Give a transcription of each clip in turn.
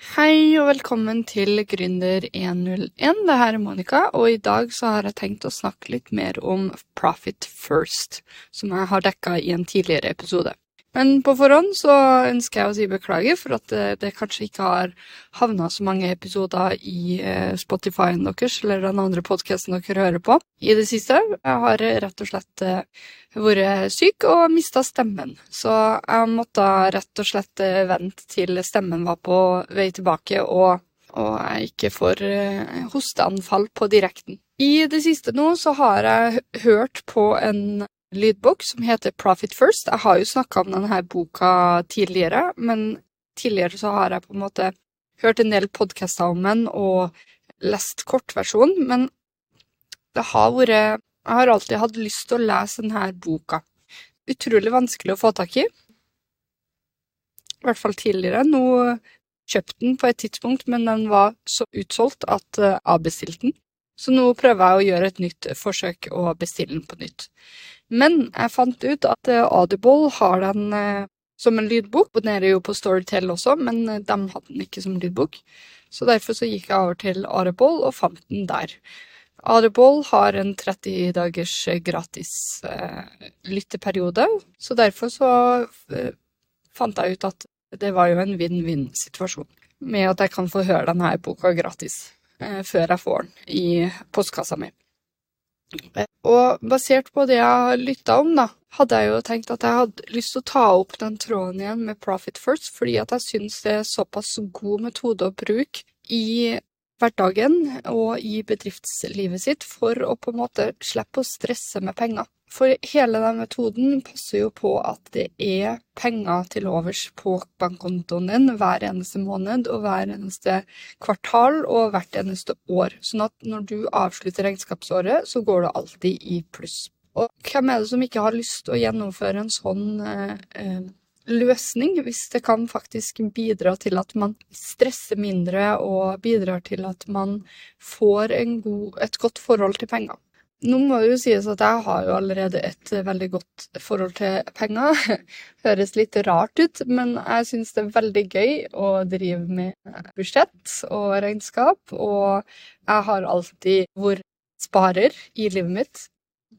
Hei og velkommen til Gründer101. Det her er Monica, og i dag så har jeg tenkt å snakke litt mer om Profit First, som jeg har dekka i en tidligere episode. Men på forhånd så ønsker jeg å si beklager for at det, det kanskje ikke har havna så mange episoder i eh, Spotify-en deres eller den andre podkasten dere hører på i det siste. Jeg har rett og slett eh, vært syk og mista stemmen, så jeg måtte rett og slett eh, vente til stemmen var på vei tilbake og, og jeg ikke får hosteanfall på direkten. I det siste nå så har jeg hørt på en lydbok som heter Profit First. Jeg har jo snakka om denne boka tidligere, men tidligere så har jeg på en måte hørt en del podkaster om den og lest kortversjonen, men det har vært Jeg har alltid hatt lyst til å lese denne boka. Utrolig vanskelig å få tak i. I hvert fall tidligere. Nå kjøpte den på et tidspunkt, men den var så utsolgt at jeg avbestilte den. Så nå prøver jeg å gjøre et nytt forsøk og bestille den på nytt. Men jeg fant ut at eh, Audible har den eh, som en lydbok. Abonnerer jo på Storytel også, men eh, de hadde den ikke som lydbok. Så derfor så gikk jeg over til Audible og fant den der. Audible har en 30 dagers gratis eh, lytteperiode, så derfor så eh, fant jeg ut at det var jo en vinn-vinn-situasjon med at jeg kan få høre denne boka gratis eh, før jeg får den i postkassa mi. Og basert på det jeg har lytta om, da, hadde jeg jo tenkt at jeg hadde lyst til å ta opp den tråden igjen med Profit First, fordi at jeg syns det er såpass god metode å bruke i hverdagen og i bedriftslivet sitt for å på en måte slippe å stresse med penger. For hele den metoden passer jo på at det er penger til overs på bankkontoen din hver eneste måned og hver eneste kvartal og hvert eneste år. Sånn at når du avslutter regnskapsåret, så går det alltid i pluss. Og hvem er det som ikke har lyst til å gjennomføre en sånn eh, eh løsning, hvis det kan faktisk bidra til at man stresser mindre og bidrar til at man får god, et godt forhold til penger. Nå må det jo sies at jeg har jo allerede et veldig godt forhold til penger. Høres litt rart ut, men jeg syns det er veldig gøy å drive med budsjett og regnskap, og jeg har alltid vært sparer i livet mitt.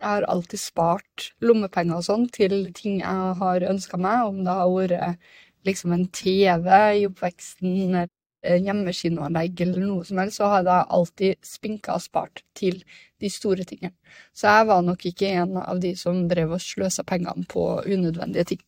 Jeg har alltid spart lommepenger og sånn til ting jeg har ønska meg, om det har vært liksom en TV i oppveksten Eh, hjemmeskinnanlegg eller noe som helst, så hadde jeg alltid spinka og spart til de store tingene. Så jeg var nok ikke en av de som drev og sløsa pengene på unødvendige ting.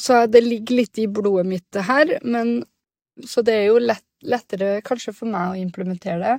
Så det ligger litt i blodet mitt, det her, men så det er jo lett, lettere kanskje for meg å implementere det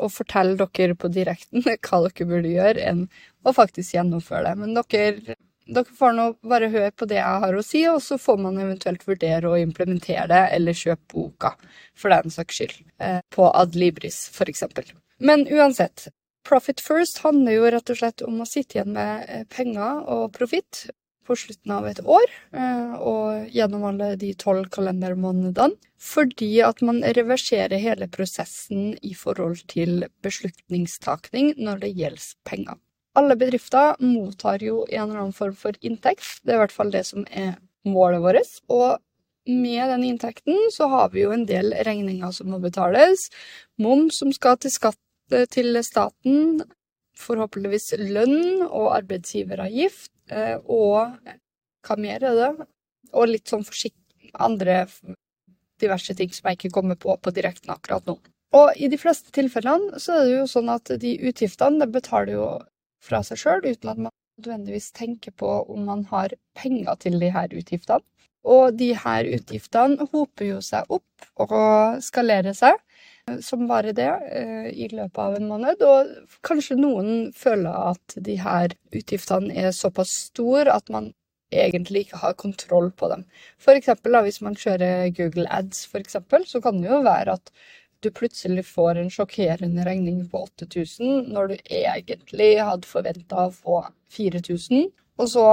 og fortelle dere på direkten hva dere burde gjøre, enn å faktisk gjennomføre det. Men dere dere får nå bare høre på det jeg har å si, og så får man eventuelt vurdere å implementere det, eller kjøpe boka, for den saks skyld, eh, på Adlibris, eksempel. Men uansett, Profit First handler jo rett og slett om å sitte igjen med eh, penger og profitt på slutten av et år, eh, og gjennom alle de tolv kalendermånedene, fordi at man reverserer hele prosessen i forhold til beslutningstakning når det gjelder penger alle bedrifter mottar jo en eller annen form for inntekt. Det er i hvert fall det som er målet vårt. Og med den inntekten så har vi jo en del regninger som må betales. Moms som skal til skatt til staten. Forhåpentligvis lønn og arbeidsgiveravgift. Eh, og hva mer er det? Og litt sånn andre diverse ting som jeg ikke kommer på på direkten akkurat nå. Og i de fleste tilfellene så er det jo sånn at de utgiftene betaler jo fra seg sjøl, uten at man nødvendigvis tenker på om man har penger til de her utgiftene. Og de her utgiftene hoper jo seg opp og skalerer seg som bare det eh, i løpet av en måned. Og kanskje noen føler at de her utgiftene er såpass store at man egentlig ikke har kontroll på dem. For eksempel hvis man kjører Google Ads, for eksempel, så kan det jo være at du plutselig får en sjokkerende regning på 8000 når du egentlig hadde forventa å få 4000. Og så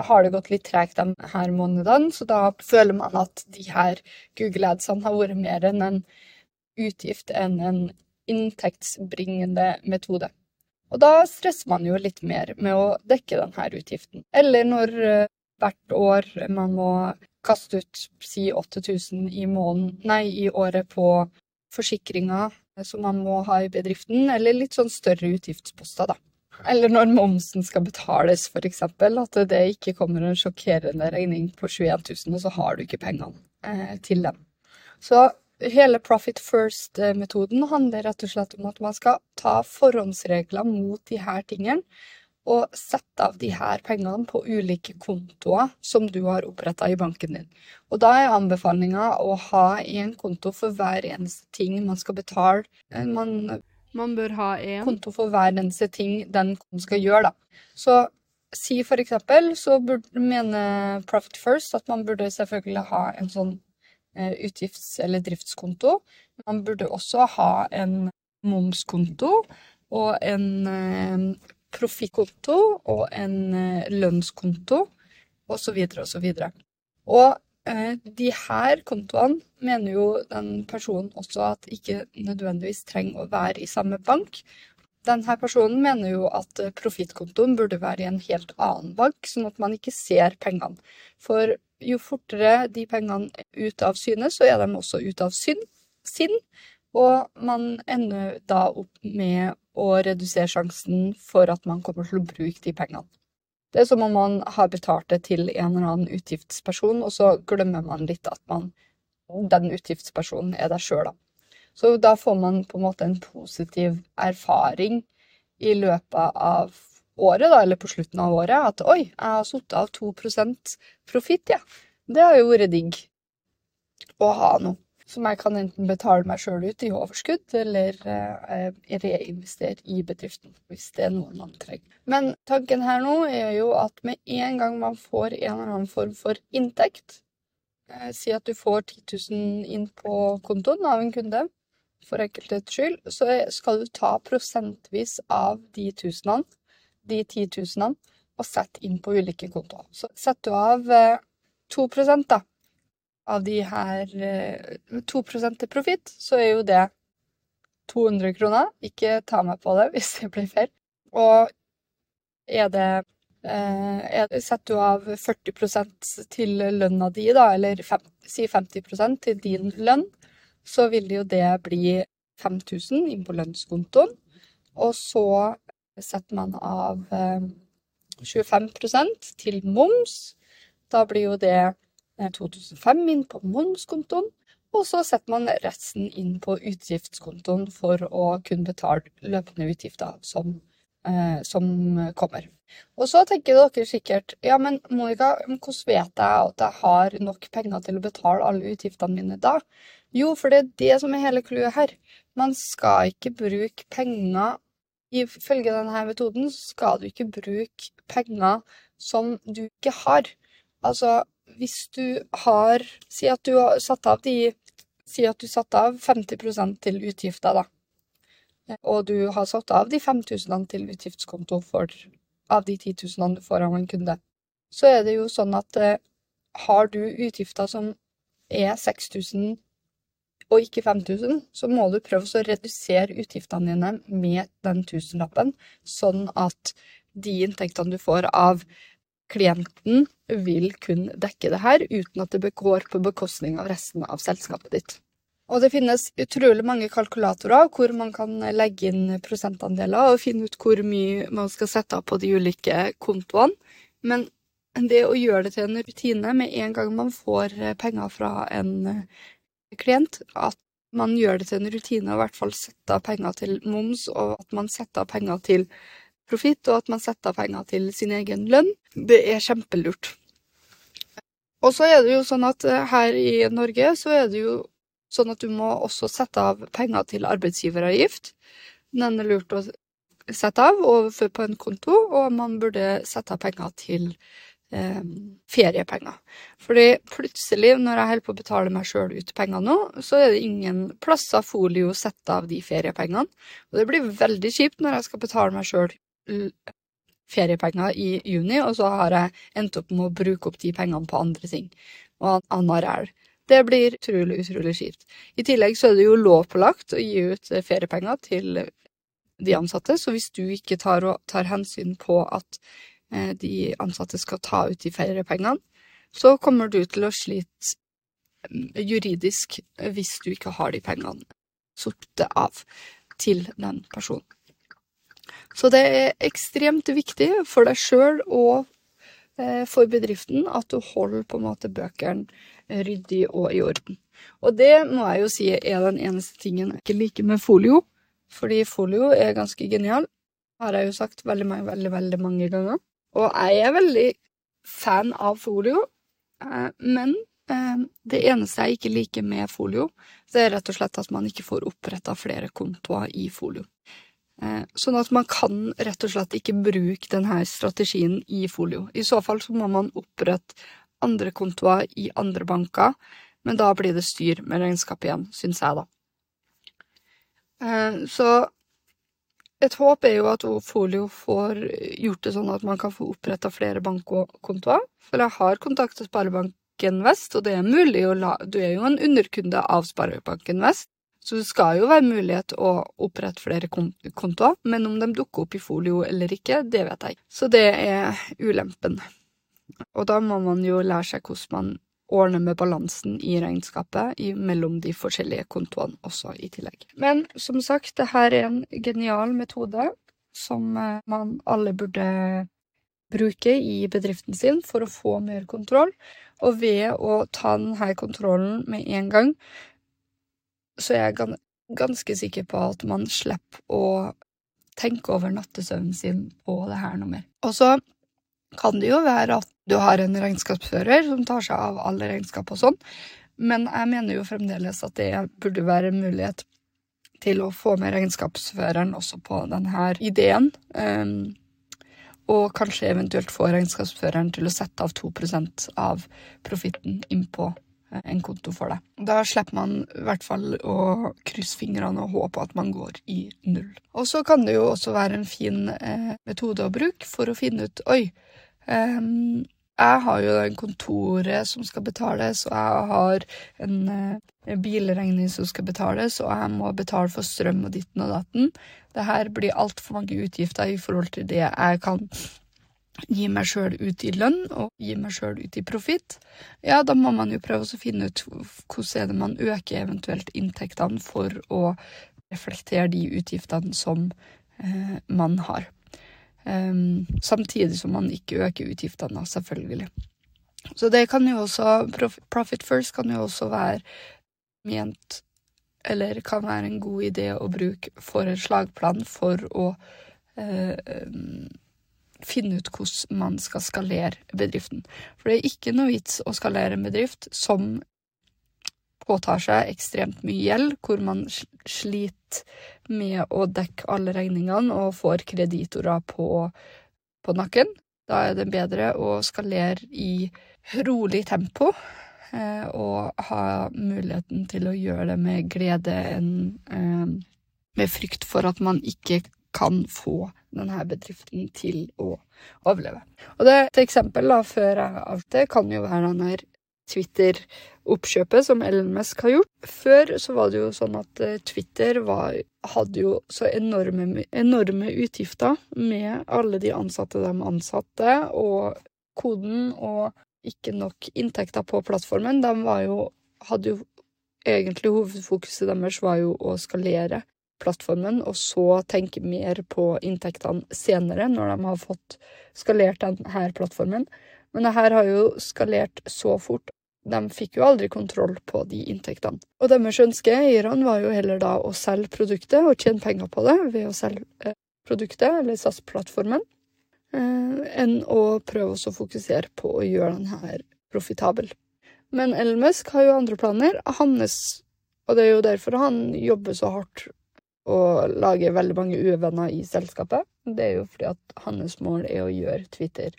har det gått litt tregt de her månedene, så da føler man at de her Google Adsene har vært mer enn en utgift enn en inntektsbringende metode. Og da stresser man jo litt mer med å dekke denne utgiften. Eller når eh, hvert år man må kaste ut si 8000 i måneden, nei, i året på forsikringer som man må ha i bedriften, eller litt sånn større utgiftsposter, da. Eller når momsen skal betales, eksempel, at det ikke kommer en sjokkerende regning på 21 000, og så har du ikke pengene eh, til dem. Så hele profit first-metoden handler rett og slett om at man skal ta forhåndsregler mot de her tingene, og sette av de her pengene på ulike kontoer som du har oppretta i banken din. Og da er anbefalinga å ha én konto for hver eneste ting man skal betale. Eh, man, man bør ha én konto for hver eneste ting den skal gjøre, da. Så si for eksempel, så burde, mener Profit First at man burde selvfølgelig ha en sånn eh, utgifts- eller driftskonto. Man burde også ha en momskonto og en eh, profittkonto og en eh, lønnskonto osv. osv. Og eh, de her kontoene mener jo den personen også at ikke nødvendigvis trenger å være i samme bank. Denne personen mener jo at eh, profittkontoen burde være i en helt annen bank, sånn at man ikke ser pengene. For jo fortere de pengene er ute av syne, så er de også ute av sinn, sinn og man ender da opp med å redusere sjansen for at man kommer til å bruke de pengene. Det er som om man har betalt det til en eller annen utgiftsperson, og så glemmer man litt at man, den utgiftspersonen er deg sjøl, da. Så da får man på en måte en positiv erfaring i løpet av året, da, eller på slutten av året, at oi, jeg har satt av 2 profitt, jeg. ja. Det har jo vært digg å ha noe som jeg kan enten betale meg sjøl ut i overskudd, eller eh, reinvestere i bedriften, hvis det er noe man trenger. Men tanken her nå er jo at med en gang man får en eller annen form for inntekt, eh, si at du får 10 000 inn på kontoen av en kunde, for enkelthets skyld, så skal du ta prosentvis av de tusenene, de 10 000, og sette inn på ulike kontoer. Så setter du av eh, 2 da, av de her 2 eh, til profitt, så er jo det 200 kroner. Ikke ta meg på det hvis det blir feil. Og er det eh, Setter du av 40% til lønna di, da, eller si 50% til din lønn, så vil jo det bli 5000 inn på lønnskontoen. Og så setter man av eh, 25% til moms. Da blir jo det 2005 inn på momskontoen, og så setter man resten inn på utgiftskontoen for å kunne betale løpende utgifter som, eh, som kommer. Og så tenker dere sikkert ja, men Monica, hvordan vet jeg at jeg har nok penger til å betale alle utgiftene mine da? Jo, for det er det som er hele clouet her. Man skal ikke bruke penger Ifølge denne metoden skal du ikke bruke penger som du ikke har. Altså, hvis du har Si at du har satt av de Si at du satte av 50% til utgifter, da. Og du har satt av de 5000 til utgiftskonto for, av de 10 000 du får av en kunde. Så er det jo sånn at eh, har du utgifter som er 6000 og ikke 5000, så må du prøve å redusere utgiftene dine med den tusenlappen, sånn at de inntektene du får av klienten vil kun dekke det her uten at det går på bekostning av resten av selskapet ditt. Og det finnes utrolig mange kalkulatorer hvor man kan legge inn prosentandeler og finne ut hvor mye man skal sette av på de ulike kontoene. Men det å gjøre det til en rutine med en gang man får penger fra en klient, at man gjør det til en rutine å i hvert fall sette av penger til moms, og at man setter av penger til profitt, og at man setter av penger til sin egen lønn. Det er kjempelurt. Og så er det jo sånn at eh, her i Norge så er det jo sånn at du må også sette av penger til arbeidsgiveravgift. Den er lurt å sette av overfor på en konto, og man burde sette av penger til eh, feriepenger. Fordi plutselig, når jeg holder på å betale meg sjøl ut penger nå, så er det ingen plasser folio sette av de feriepengene. Og det blir veldig kjipt når jeg skal betale meg sjøl feriepenger i juni, og så har jeg endt opp med å bruke opp de pengene på andre ting og anna ræl. Det blir utrolig, utrolig kjipt. I tillegg så er det jo lovpålagt å gi ut feriepenger til de ansatte, så hvis du ikke tar, tar hensyn på at eh, de ansatte skal ta ut de feriepengene, så kommer du til å slite mm, juridisk hvis du ikke har de pengene sorte av til den personen. Så det er ekstremt viktig for deg sjøl og eh, for bedriften at du holder på en måte bøkene ryddig og i orden. Og det må jeg jo si er den eneste tingen jeg ikke liker med folio, fordi folio er ganske genial, har jeg jo sagt veldig, mange, veldig, veldig mange ganger. Og jeg er veldig fan av folio, eh, men eh, det eneste jeg ikke liker med folio, det er rett og slett at man ikke får oppretta flere kontoer i folio. Eh, sånn at man kan rett og slett ikke bruke denne strategien i folio. I så fall så må man opprette andre kontoer i andre banker, men da blir det styr med regnskapet igjen, syns jeg, da. Så et håp er jo at Folio får gjort det sånn at man kan få oppretta flere bankkontoer. For jeg har kontakta Sparebanken Vest, og det er mulig å la Du er jo en underkunde av Sparebanken Vest, så det skal jo være mulighet å opprette flere kontoer. Men om de dukker opp i Folio eller ikke, det vet jeg. Så det er ulempen. Og da må man jo lære seg hvordan man ordner med balansen i regnskapet mellom de forskjellige kontoene også i tillegg. Men som sagt, det her er en genial metode som eh, man alle burde bruke i bedriften sin for å få mer kontroll. Og ved å ta denne kontrollen med en gang, så jeg er ganske sikker på at man slipper å tenke over nattesøvnen sin på det her noe mer. Og så kan det jo være at du har en regnskapsfører som tar seg av alle regnskap og sånn, men jeg mener jo fremdeles at det burde være en mulighet til å få med regnskapsføreren også på denne ideen. Um, og kanskje eventuelt få regnskapsføreren til å sette av 2% av profitten inn på eh, en konto for deg. Da slipper man i hvert fall å krysse fingrene og håpe at man går i null. Og så kan det jo også være en fin eh, metode å bruke for å finne ut Oi, eh, jeg har jo den kontoret som skal betales, og jeg har en eh, bilregning som skal betales, og jeg må betale for strøm og ditten og datten. Det her blir altfor mange utgifter i forhold til det jeg kan gi meg sjøl ut i lønn og gi meg sjøl ut i profitt. Ja, da må man jo prøve å finne ut hvordan er det man øker eventuelt inntektene for å reflektere de utgiftene som eh, man har. Um, samtidig som man ikke øker utgiftene, selvfølgelig. Så det kan jo også Profit First kan jo også være ment Eller kan være en god idé å bruke for en slagplan for å uh, um, finne ut hvordan man skal skalere bedriften. For det er ikke noe vits å skalere en bedrift som påtar seg ekstremt mye gjeld, hvor man sliter med å dekke alle regningene og får kreditorer på, på nakken. Da er det bedre å skalere i rolig tempo eh, og ha muligheten til å gjøre det med glede enn eh, med frykt for at man ikke kan få denne bedriften til å overleve. Og det, et eksempel da, før alt det, kan jo være denne Twitter-oppkjøpet som Elon Musk har gjort. Før så var det jo sånn at eh, Twitter var, hadde jo så enorme, enorme utgifter med alle de ansatte de ansatte, og koden og ikke nok inntekter på plattformen. De var jo, hadde jo egentlig hovedfokuset deres var jo å skalere plattformen, og så tenke mer på inntektene senere, når de har fått skalert denne plattformen. Men det her har jo skalert så fort de fikk jo aldri kontroll på de inntektene. Og deres ønske, eierne, var jo heller da å selge produktet og tjene penger på det ved å selge eh, produktet, eller SAS-plattformen, eh, enn å prøve å fokusere på å gjøre den her profitabel. Men Elmesk har jo andre planer. Hans, og det er jo derfor han jobber så hardt og lager veldig mange uvenner i selskapet. Det er jo fordi at hans mål er å gjøre Twitter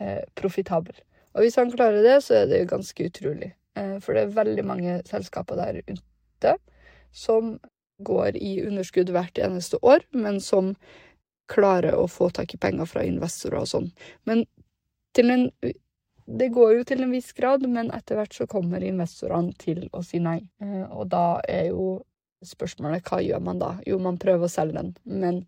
eh, profitabel. Og hvis han klarer det, så er det jo ganske utrolig. Eh, for det er veldig mange selskaper der ute som går i underskudd hvert eneste år, men som klarer å få tak i penger fra investorer og sånn. Men en Det går jo til en viss grad, men etter hvert så kommer investorene til å si nei. Eh, og da er jo spørsmålet hva gjør man da? Jo, man prøver å selge den, men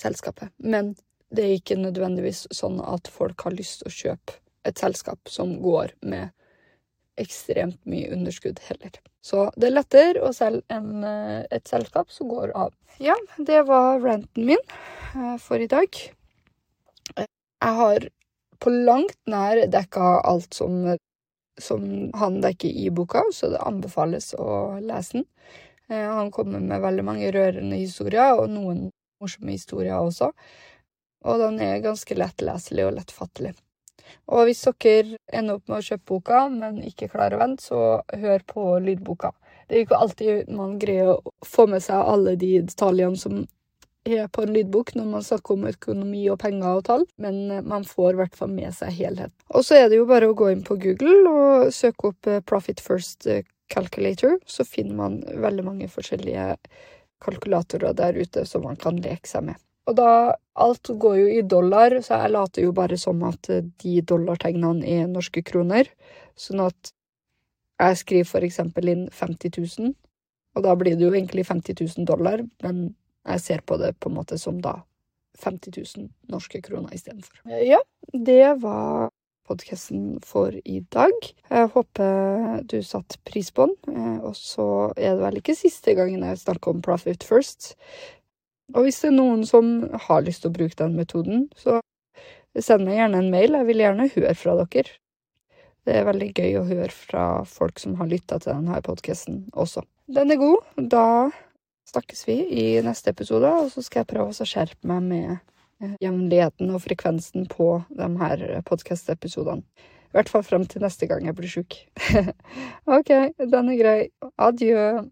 selskapet. Men det er ikke nødvendigvis sånn at folk har lyst til å kjøpe et selskap som går med ekstremt mye underskudd heller. Så det er lettere å selge enn eh, et selskap som går av. Ja, det var ranten min eh, for i dag. Jeg har på langt nær dekka alt som, som han dekker i boka, så det anbefales å lese den. Eh, han kommer med veldig mange rørende historier, og noen morsomme historier også. Og den er ganske lettleselig og lettfattelig. Og hvis dere ender opp med å kjøpe boka, men ikke klarer å vente, så hør på lydboka. Det er ikke alltid man greier å få med seg alle de detaljene som er på en lydbok når man snakker om økonomi og penger og tall, men eh, man får i hvert fall med seg helheten. Og så er det jo bare å gå inn på Google og søke opp eh, Profit First Calculator, så finner man veldig mange forskjellige kalkulatorer der ute som man kan leke seg med. Og da Alt går jo i dollar, så jeg later jo bare som at de dollartegnene er norske kroner. Sånn at jeg skriver for eksempel inn 50 000, og da blir det jo egentlig 50 000 dollar, men jeg ser på det på en måte som da 50 000 norske kroner istedenfor. Ja, det var podkasten for i dag. Jeg håper du satte pris på den. Eh, og så er det vel ikke siste gangen jeg snakker om Profit First. Og hvis det er noen som har lyst til å bruke den metoden, så send meg gjerne en mail. Jeg vil gjerne høre fra dere. Det er veldig gøy å høre fra folk som har lytta til denne podkasten også. Den er god. Da snakkes vi i neste episode, og så skal jeg prøve å skjerpe meg med jevnligheten og frekvensen på de her podkast-episodene. I hvert fall frem til neste gang jeg blir sjuk. OK, den er grei. Adjø.